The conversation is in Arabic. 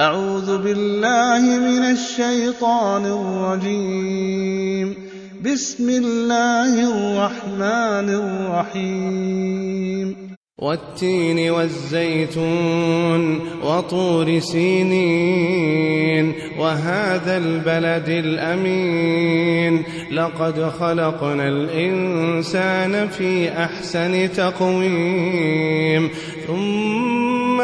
أعوذ بالله من الشيطان الرجيم. بسم الله الرحمن الرحيم. والتين والزيتون وطور سينين وهذا البلد الأمين. لقد خلقنا الإنسان في أحسن تقويم.